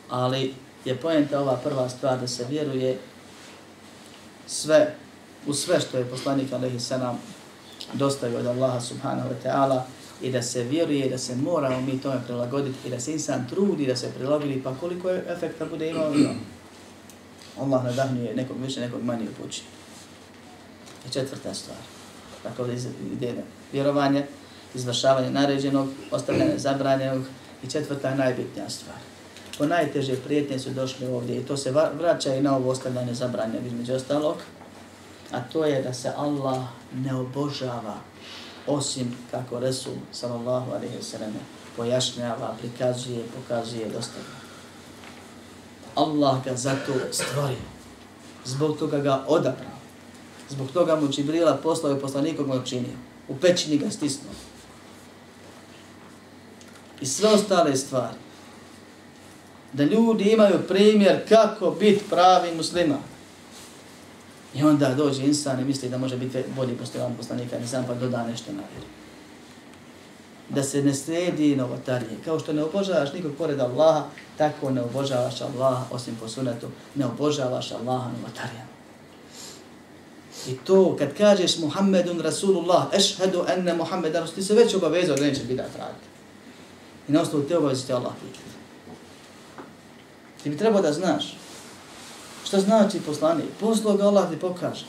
Ali je pojenta ova prva stvar da se vjeruje sve, u sve što je poslanik Alehi Sanam dostavi od Allaha subhanahu wa ta'ala i da se vjeruje da se moramo mi tome prilagoditi i da se insan trudi da se prilagodi pa koliko je efekta bude imao imao. Allah nadahnuje nekog više, nekog manje upući. I četvrta stvar. Dakle, ovdje ide vjerovanje, izvršavanje naređenog, ostavljanje zabranjenog i četvrta najbitnija stvar. Po najteže prijetnje su došli ovdje i to se vraća i na ovo ostavljanje zabranjenog između ostalog, a to je da se Allah ne obožava osim kako Resul sallallahu alaihi sallam pojašnjava, prikazuje, pokazuje, dostavlja. Allah ga zato stvorio. Zbog toga ga odabrao. Zbog toga mu Čibrila poslao i poslanikom mu učinio. U pećini ga stisnuo. I sve ostale stvari. Da ljudi imaju primjer kako biti pravi musliman. I onda dođe insan i misli da može biti bolji postojan poslanika, ne znam pa doda nešto na vjeru. Da se ne slijedi novotarije. Kao što ne obožavaš nikog pored Allaha, tako ne obožavaš Allaha osim po sunetu, ne obožavaš Allaha novotarijama. I to kad kažeš Muhammedun Rasulullah, ešhedu enne Muhammedan, ti se već obavezao da neće bidat raditi. I na osnovu te obavezi te Allah pitati. Ti bi trebao da znaš Šta znači poslanik? Poslao ga Allah ti pokaže.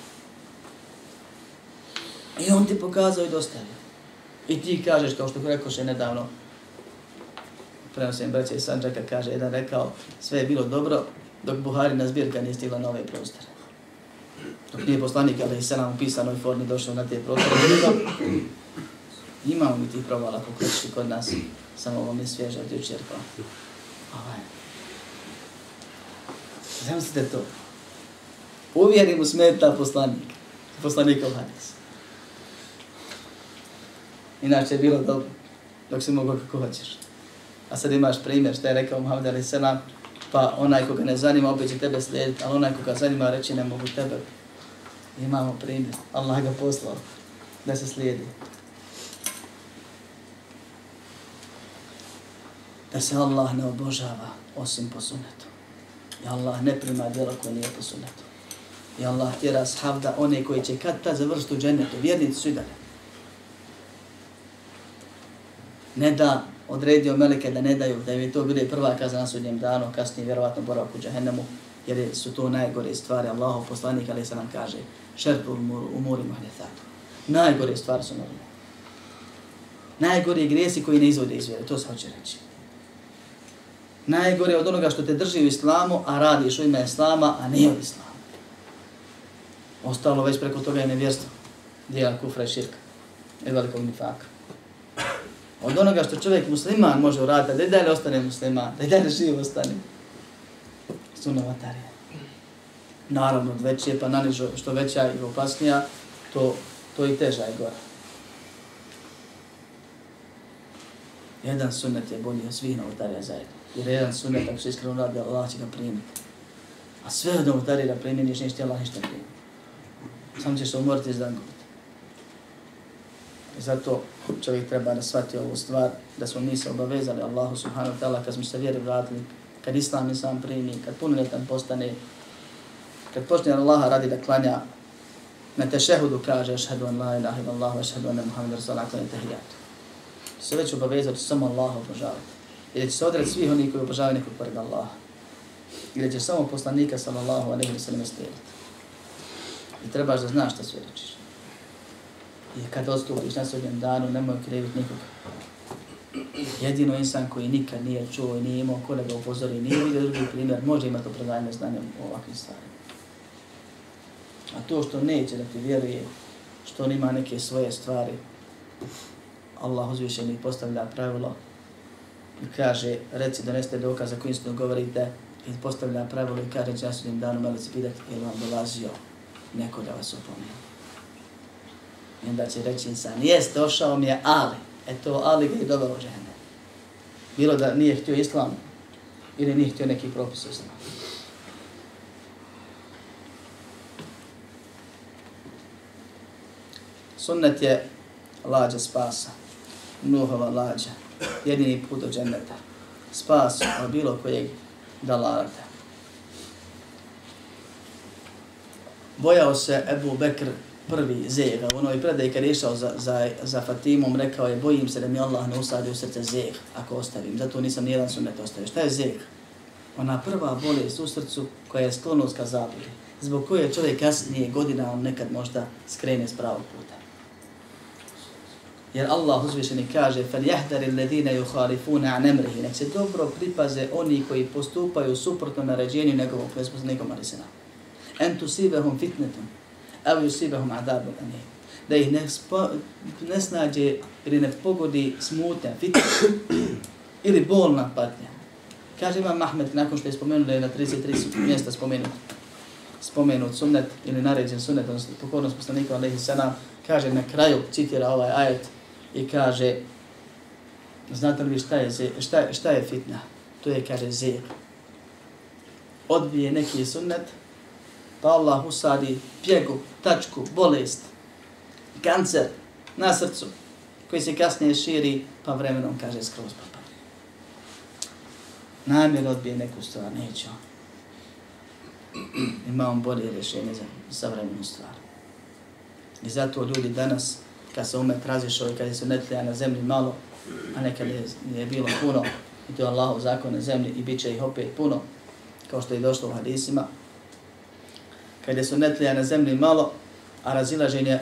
I on ti pokazao i dostavio. I ti kažeš, kao što rekao še nedavno, prenosim braće Sanđaka, kaže, jedan rekao, sve je bilo dobro, dok Buharina zbirka nije stigla na ove prostore. Dok nije poslanik, ali se nam u pisanoj formi došao na te prostore. Imamo mi tih provala, kako kod nas, samo ovo mi svježe od jučer, pa. Ovaj. Zamislite to. Uvjeri mu smeta poslanik. Poslanik al hadis. Inače je bilo dobro. Dok se mogu kako hoćeš. A sad imaš primjer što je rekao Muhammed Ali Selam. Pa onaj koga ne zanima opet će tebe slijediti. Ali onaj koga zanima reći ne mogu tebe. Imamo primjer. Allah ga poslao. Da se slijedi. Da se Allah ne obožava osim po sunetu. I Allah ne prima djela koje nije po sunnetu. I Allah tjera ashab da one koji će kad ta završiti u džennetu, vjernici su i dalje. Ne da odredio meleke da ne daju, da im to bude prva kazna na sudnjem danu, kasnije vjerovatno boravak u džahennemu, jer su to najgore stvari. Allahov poslanik, ali se nam kaže, šerpu umuri mahdethatu. Najgore stvari su normalne. Najgore grijesi koji ne izvode iz vjere, to se hoće reći najgore od onoga što te drži u islamu, a radiš u ime islama, a nije od islama. Ostalo već preko toga je nevjerstvo. Dijela kufra i širka. I velikog nifaka. Od onoga što čovjek musliman može uraditi, da i dalje ostane musliman, da i dalje živ ostane. Su novatarije. Naravno, od veće pa nanižo, što veća i opasnija, to, to i teža je gora. Jedan sunnet je bolji od svih novotarija zajedno. Jer jedan sunet, ako se iskreno radi, Allah će ga primiti. A sve od novotarira primjeniš, ništa Allah ništa primiti. Samo ćeš se umoriti iz dan I zato čovjek treba da shvati ovu stvar, da smo mi se obavezali Allahu subhanahu wa ta'ala kad smo se vjeri vratili, kad Islam je sam primi, kad punoletan postane, kad počne Allaha radi da klanja, na tešehudu kaže ašhedu an la ilaha ila Allahu, ašhedu an Muhammed Rasulullah, klanja tehijatu. Se već obavezati samo Allaha obožavati. I da će se odred svih onih koji obožavaju nekog pored Allaha. I da će samo poslanika sallallahu alaihi wa sallam slijediti. I trebaš da znaš šta sve. I kad odstupiš na sudnjem danu, nemoj kriviti nikog. Jedino insan koji nikad nije čuo i nije imao ko da ga upozori, nije vidio drugi primjer, može imati opravdanje znanje u ovakvim stvarima. A to što neće da ti vjeruje, što on ima neke svoje stvari, Allah uzvišeni postavlja pravilo i kaže, reci doneste dokaza kojim isto govorite i postavlja pravilo i kaže, ja su njim danu se pitati, je vam dolazio neko da vas upomenu. I onda će reći insan, jes, došao mi je Ali. E to Ali ga je dovelo žene. Bilo da nije htio islam ili nije htio neki propis islam. Sunnet je lađa spasa. Nuhova lađa. Jedini put do dženneta. Spas od bilo kojeg dalarata. Bojao se Ebu Bekr prvi zeh, u onoj predaj kad je išao za, za, za Fatimom, rekao je, bojim se da mi Allah ne usadi u srce zeh, ako ostavim, zato nisam nijedan sunet ostavio. Šta je zeh? Ona prva bolest u srcu koja je sklonost ka zabudi, zbog koje čovjek kasnije godina on nekad možda skrene s pravog puta. Jer Allah uzvišeni kaže فَلْيَحْدَرِ الَّذِينَ يُخَالِفُونَ عَنْ أَمْرِهِ Nek se dobro pripaze oni koji postupaju suprotno naređenju njegovog nekom arisena. أَنْ تُسِيبَهُمْ فِتْنَةً evo yusibahum adabu anim. Da ih ne, spo, ne snađe ili ne pogodi smutnja, fitna [clears throat] ili bolna patnja. Kaže Imam Mahmed, nakon što je spomenuo da je na 33 mjesta spomenut, spomenut sunnet ili naređen sunnet, odnosno pokornost poslanika alaihi sallam, kaže na kraju, citira ovaj ajet i kaže, znate li šta je, šta, šta je fitna? To je, kaže, zir. Odbije neki sunnet, pa Allah usadi pjegu, tačku, bolest, kancer na srcu, koji se kasnije širi, pa vremenom kaže skroz papa. Namjer odbije neku stvar, neće on. [clears throat] Ima on bolje rješenje za savremenu stvar. I zato ljudi danas, kad se umet razišao i kad se netlija na zemlji malo, a nekad je, je bilo puno, i to je Allahov zakon na zemlji i bit će ih opet puno, kao što je došlo u hadisima, je su netlija na zemlji malo, a razilaženje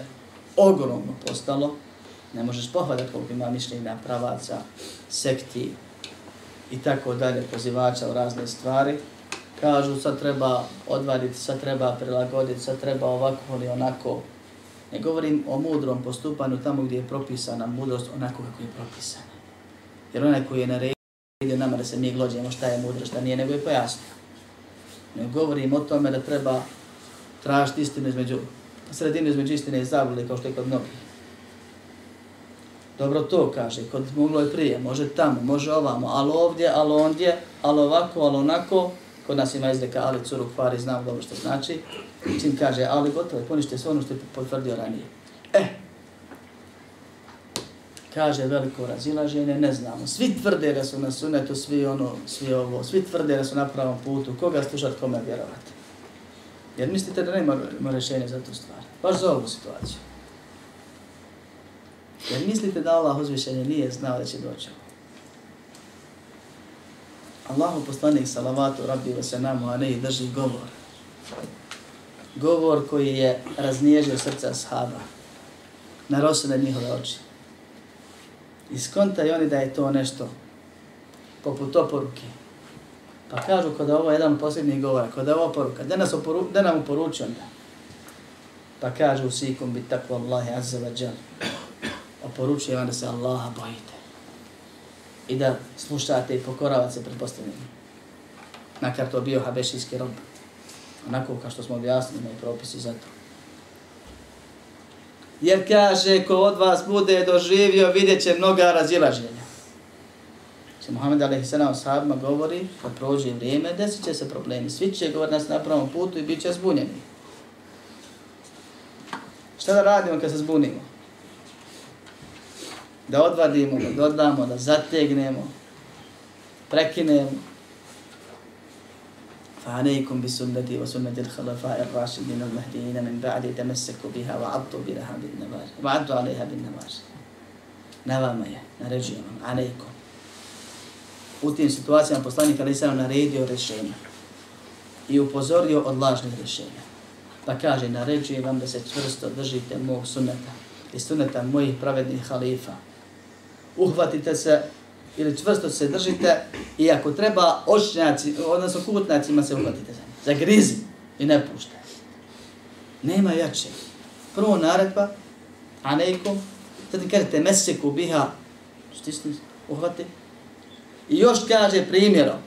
ogromno postalo, ne možeš pohvatati koliko ima mišljenja pravaca, sekti i tako dalje, pozivača u razne stvari, kažu sad treba odvaditi, sad treba prilagoditi, sad treba ovako ili onako. Ne govorim o mudrom postupanju tamo gdje je propisana mudrost onako kako je propisana. Jer onaj koji je naredio nama da se mi glođemo šta je mudrost, šta nije, nego je pojasnio. Ne govorim o tome da treba tražiti istinu između, sredinu između istine i zablude, kao što je kod mnogih. Dobro to kaže, kod moglo je prije, može tamo, može ovamo, ali ovdje, ali ondje, ali ovako, ali onako, kod nas ima izreka ali curuk fari, znam dobro što znači, čim kaže ali gotovo, ponište sve ono što je potvrdio ranije. E, kaže veliko razilaženje, ne znamo. Svi tvrde da su na sunetu, svi ono, svi ovo, svi tvrde da su na pravom putu, koga slušati, kome vjerovati. Jer mislite da nema, nema rješenja za tu stvar. Baš za ovu situaciju. Jer mislite da Allah uzvišenje nije znao da će doći ovo. Allahu poslanik salavatu rabbi wa sanamu alaihi drži govor. Govor koji je raznježio srca sahaba. Narosu na njihove oči. I skontaju oni da je to nešto poput oporuke. Pa kažu kada ovo je jedan posljednji govor, kada ovo poruka, da, nas oporu, da nam uporuči onda. Pa kažu sikum bit takva Allahi azza wa džal. Oporučuje vam da se Allaha bojite. I da slušate i pokoravate se. Nakar to bio habešijski rob. Onako kao što smo objasnili, imaju propisi za to. Jer kaže, ko od vas bude doživio, vidjet će mnoga razilaženja. Če Muhammed a.s. sahabima govori, kad prođe vrijeme, desit će se problemi. Svi će govoriti nas na pravom putu i bit će zbunjeni. Šta da radimo kad se zbunimo? Da odvadimo, da dodamo, da zategnemo, prekinemo. فعليكم بسنتي وسنة الخلفاء الراشدين المهديين من بعد تمسكوا بها وعضوا بها بالنواجذ وعضوا عليها بالنواجذ نوام je, naređujem vam, alejkom. U tim situacijama poslanik Ali Isra naredio rješenja i upozorio od lažnih rješenja. Pa kaže, naređujem vam da se čvrsto držite mog sunneta i sunneta mojih pravednih halifa. Uhvatite se ili čvrsto se držite i ako treba očnjaci, odnosno kutnacima se uhvatite za njih. Zagrizi i ne pušta. Nema jače. Prvo naredba, a nekom, zatim kažete meseku biha, stisni, uhvati. I još kaže primjerom,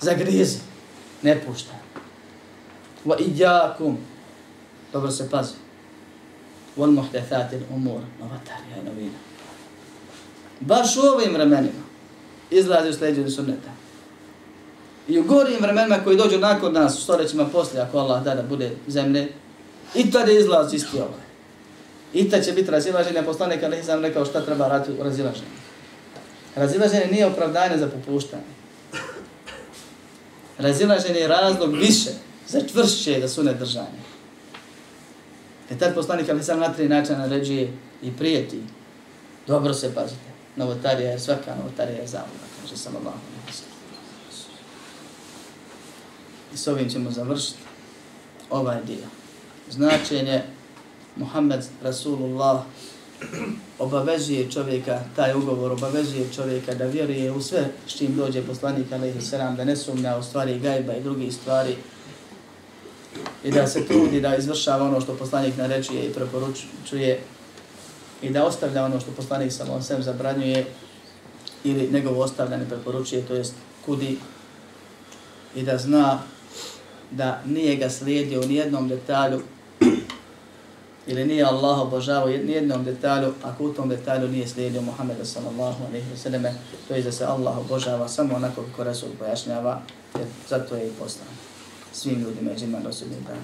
zagrizi, ne pušta. Wa idjakum, dobro se pazi, wal muhtethatil umur, novatarija i novina. Baš u ovim vremenima, izlazi u sljeđenju sunneta. I u gorim vremenima koji dođu nakon nas, u stoljećima poslije, ako Allah da da bude zemlje, i tada izlazi isti ovaj. I tada će biti razilaženje, poslanik Ali sam rekao šta treba raditi u razilaženju. Razilaženje nije opravdanje za popuštanje. Razilaženje je razlog više, za čvršće da su nedržanje. E tad poslanik Ali sam na tri načina naređuje i prijeti. Dobro se pazite novotarija je svaka novotarija je zavljena, kaže samo Allah. I s ovim ćemo završiti ovaj dio. Značenje Muhammed Rasulullah obavezuje čovjeka, taj ugovor obavezuje čovjeka da vjeruje u sve s čim dođe poslanik alaihi salam, da ne sumnja u stvari gajba i drugih stvari i da se trudi da izvršava ono što poslanik naređuje i preporučuje i da ostavlja ono što poslanik sa Mosem zabranjuje ili njegovo ostavljanje preporučuje, to jest kudi i da zna da nije ga slijedio u nijednom detalju ili nije Allah obožavao u nijednom detalju, ako u tom detalju nije slijedio Muhammeda sallallahu alaihi wa sallam, to je da se Allah obožava samo onako kako Rasul pojašnjava, jer zato je i poslan svim ljudima i džima do sudnjeg dana.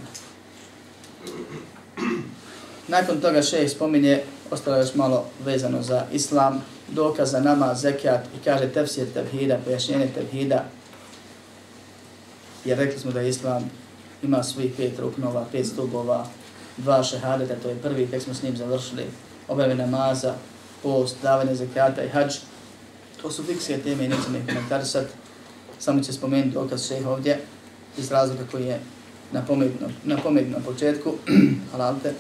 Nakon toga šejh spominje, ostalo još malo vezano za islam, dokaz za nama, zekat i kaže tefsir tevhida, pojašnjenje tevhida. Jer rekli smo da islam ima svih pet ruknova, pet stubova, dva šehadeta, to je prvi, tek smo s njim završili, objave namaza, post, davanje zekata i hađ. To su fiksije teme i nećemo ih komentarisati, Samo će spomenuti dokaz šeha ovdje, iz razloga koji je napomenut na početku, [clears throat] halalte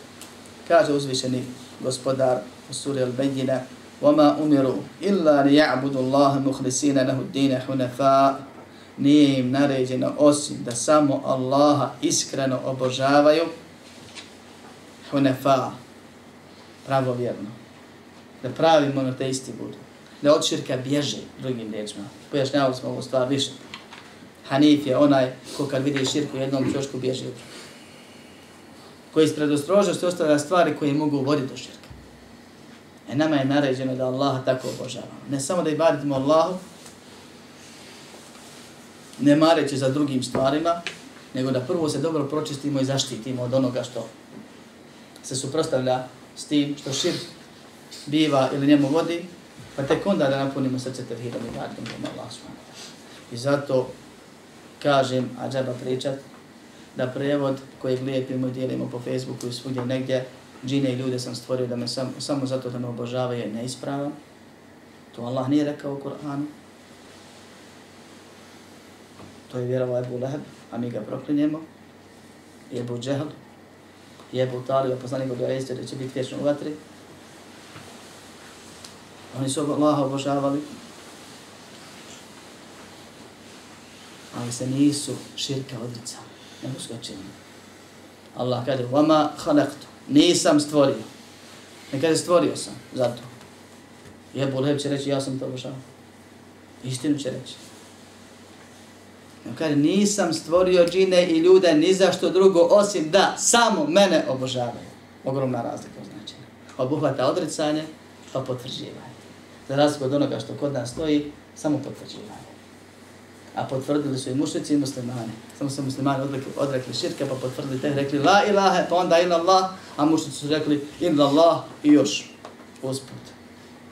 kaže uzvišeni gospodar u suri Al-Bayyina وَمَا أُمِرُوا إِلَّا لِيَعْبُدُ اللَّهَ مُخْلِسِينَ لَهُ الدِّينَ حُنَفَاء Nije im naređeno osim da samo Allaha iskreno obožavaju hunefa, pravovjerno. Da pravi monoteisti budu. Da od širka bježe drugim riječima. Pojašnjavali smo ovu stvar više. Hanif je onaj ko kad vidi širku jednom čošku bježe koji iz predostrožnosti ostavlja stvari koje mogu voditi do širka. E nama je naređeno da Allaha tako obožavamo. Ne samo da ibadimo Allahu, ne mareći za drugim stvarima, nego da prvo se dobro pročistimo i zaštitimo od onoga što se suprostavlja s tim što šir biva ili njemu vodi, pa tek onda da napunimo srce tevhidom i ibaditom prema Allahu. I zato kažem, a džaba pričat, da prevod koji lijepimo i dijelimo po Facebooku i svugdje negdje, džine i ljude sam stvorio da me sam, samo zato da me obožavaju je neispravan. To Allah nije rekao u Kur'anu. To je vjerovao Ebu Leheb, a mi ga proklinjemo. I Ebu Džehl, i Ebu Talib, poslanik od Ejste, da će biti vječno u vatri. Oni su Allaha obožavali. Ali se nisu širka odricali nego skočimo. Allah kaže, vama halaktu, nisam stvorio. Ne kaže, stvorio sam, zato. Je Leheb će reći, ja sam to obožao. Istinu će reći. Ne kaže, nisam stvorio džine i ljude ni za što drugo, osim da samo mene obožavaju. Ogromna razlika u značenju. Obuhvata odricanje, pa potvrđivanje. Za razliku od onoga što kod nas stoji, Samo potvrđivanje. A potvrdili su i mušnici i muslimani. Samo su muslimani odrekli, odrekli širke, pa potvrdili te, rekli la ilaha, pa onda ila Allah, a mušnici su rekli in Allah i još usput.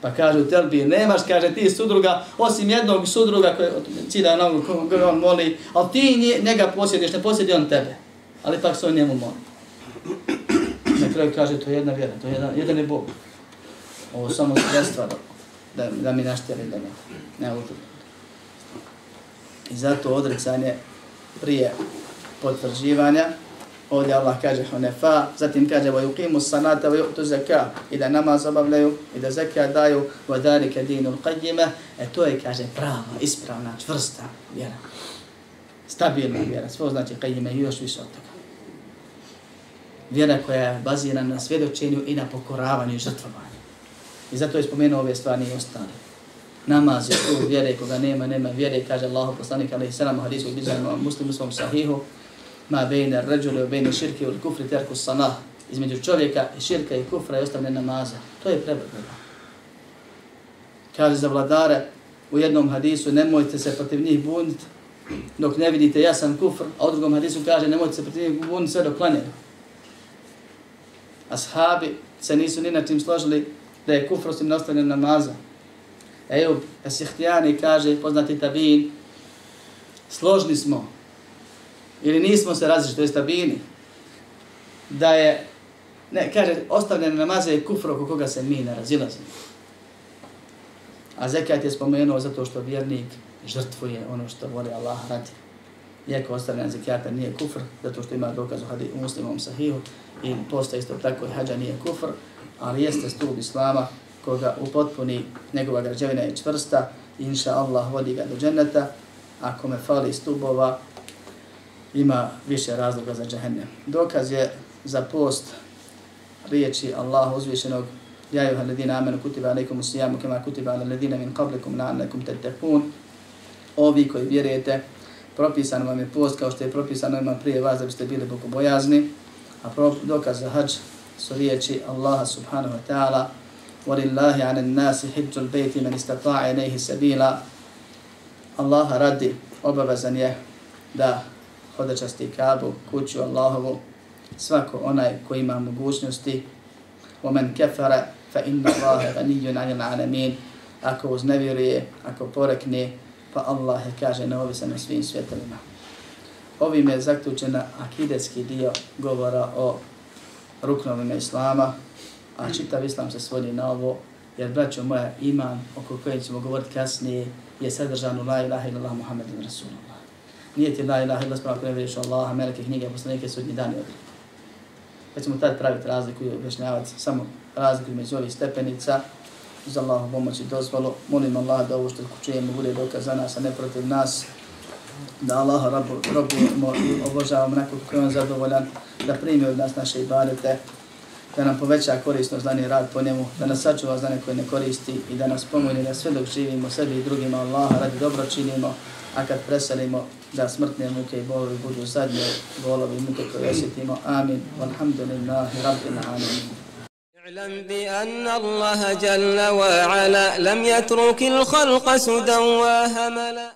Pa kaže u telbi, nemaš, kaže ti sudruga, osim jednog sudruga koji cida na koji on moli, ali ti njega posjediš, ne posjedi on tebe. Ali pak se on njemu moli. Na kraju kaže, to je jedna vjera, to je jedan, jedan je Bog. Ovo samo sredstva da, da, da mi naštjeli da ne, ne uđu. I zato odricanje prije potvrđivanja, ovdje Allah kaže hunefa, zatim kaže wa yuqimu sanata wa yu'tu zaka, i da namaz obavljaju, i da zaka daju, wa dalika dinul qayyima, e to je, kaže, prava, ispravna, čvrsta vjera. Stabilna vjera, svo znači qayyima i još više od toga. Vjera koja je bazirana na svjedočenju i na pokoravanju i žrtvovanju. I zato je spomenuo ove stvari i ostale. Namaz je tu vjere, koga nema, nema vjere, kaže Allah poslanik, ali i sallam u hadisu, bizarno muslimu svom sahihu, ma bejne ređule, bejne širke, ili kufri terku sanah, između čovjeka i širka i kufra i ostavne namaza. To je prebrojno. Kaže za vladare u jednom hadisu, nemojte se protiv njih buniti dok ne vidite jasan kufr, a u drugom hadisu kaže nemojte se protiv njih buniti sve dok klanjaju. Ashabi se nisu ni na čim složili da je kufr osim nastavljen namaza. Ejub Esihtijani kaže, poznati tabin, složni smo, ili nismo se različiti, to je stabini, da je, ne, kaže, ostavljene namaze je kufr oko koga se mi ne razilazimo. A zekat je spomenuo zato što vjernik žrtvuje ono što voli Allah radi. Iako ostavljena zekijata nije kufr, zato što ima dokaz u muslimom sahihu i posta isto tako i hađa nije kufr, ali jeste stup islama koga upotpuni njegova građevina je čvrsta, inša Allah vodi ga do dženeta, ako me fali stubova, ima više razloga za džahennem. Dokaz je za post riječi Allah uzvišenog Ja juha ledina amenu kutiba alaikum usijamu kema kutiba ala ledina min qablikum na tattaqun. tetehun. Ovi koji vjerujete, propisan vam je post kao što je propisano ima prije vas da biste bili bogobojazni. A dokaz za hađ su riječi Allaha subhanahu wa ta'ala وَلِلَّهِ عَنَ النَّاسِ حِجُّ الْبَيْتِ مَنِ اسْتَطَاعَ إِلَيْهِ سَبِيلًا Allah radi obavezan je da hodačasti Kabu, kuću Allahovu, svako onaj ko ima mogućnosti وَمَنْ كَفَرَ فَإِنَّ اللَّهَ غَنِيٌّ عَنِ الْعَالَمِينَ Ako uznevjeruje, ako porekne, pa Allah je kaže neovisan na svim svjetovima. Ovim je zaključena akidetski dio govora o ruknovima Islama, a čitav Islam se svodi na ovo, jer braćo moja iman, oko kojem ćemo govoriti kasnije, je sadržan u la ilaha illallah Muhammedun Rasulullah. Nije ti la ilaha illallah spravo ako ne vjeriš Allaha, melike knjige, poslanike, sudnji dani odri. Pa ćemo tad praviti razliku i objašnjavati samo razliku među ovih stepenica, uz Allahu pomoć i dozvolu. Molim Allah da ovo što čujemo bude dokaz za nas, a ne protiv nas. Da Allaha rabu, robujemo i obožavamo nakon koji on zadovoljan, da primi od nas naše ibadete, da nam poveća korisno znanje rad po njemu, da nas sačuva znanje koje ne koristi i da nas pomoći da sve dok živimo sebi i drugima Allaha radi dobro činimo, a kad preselimo da smrtne muke i bolovi budu zadnje bolovi i muke koje osjetimo. Amin. Walhamdulillahi rabbil alamin. اعلم بأن الله جل وعلا لم يترك الخلق سدى وهملا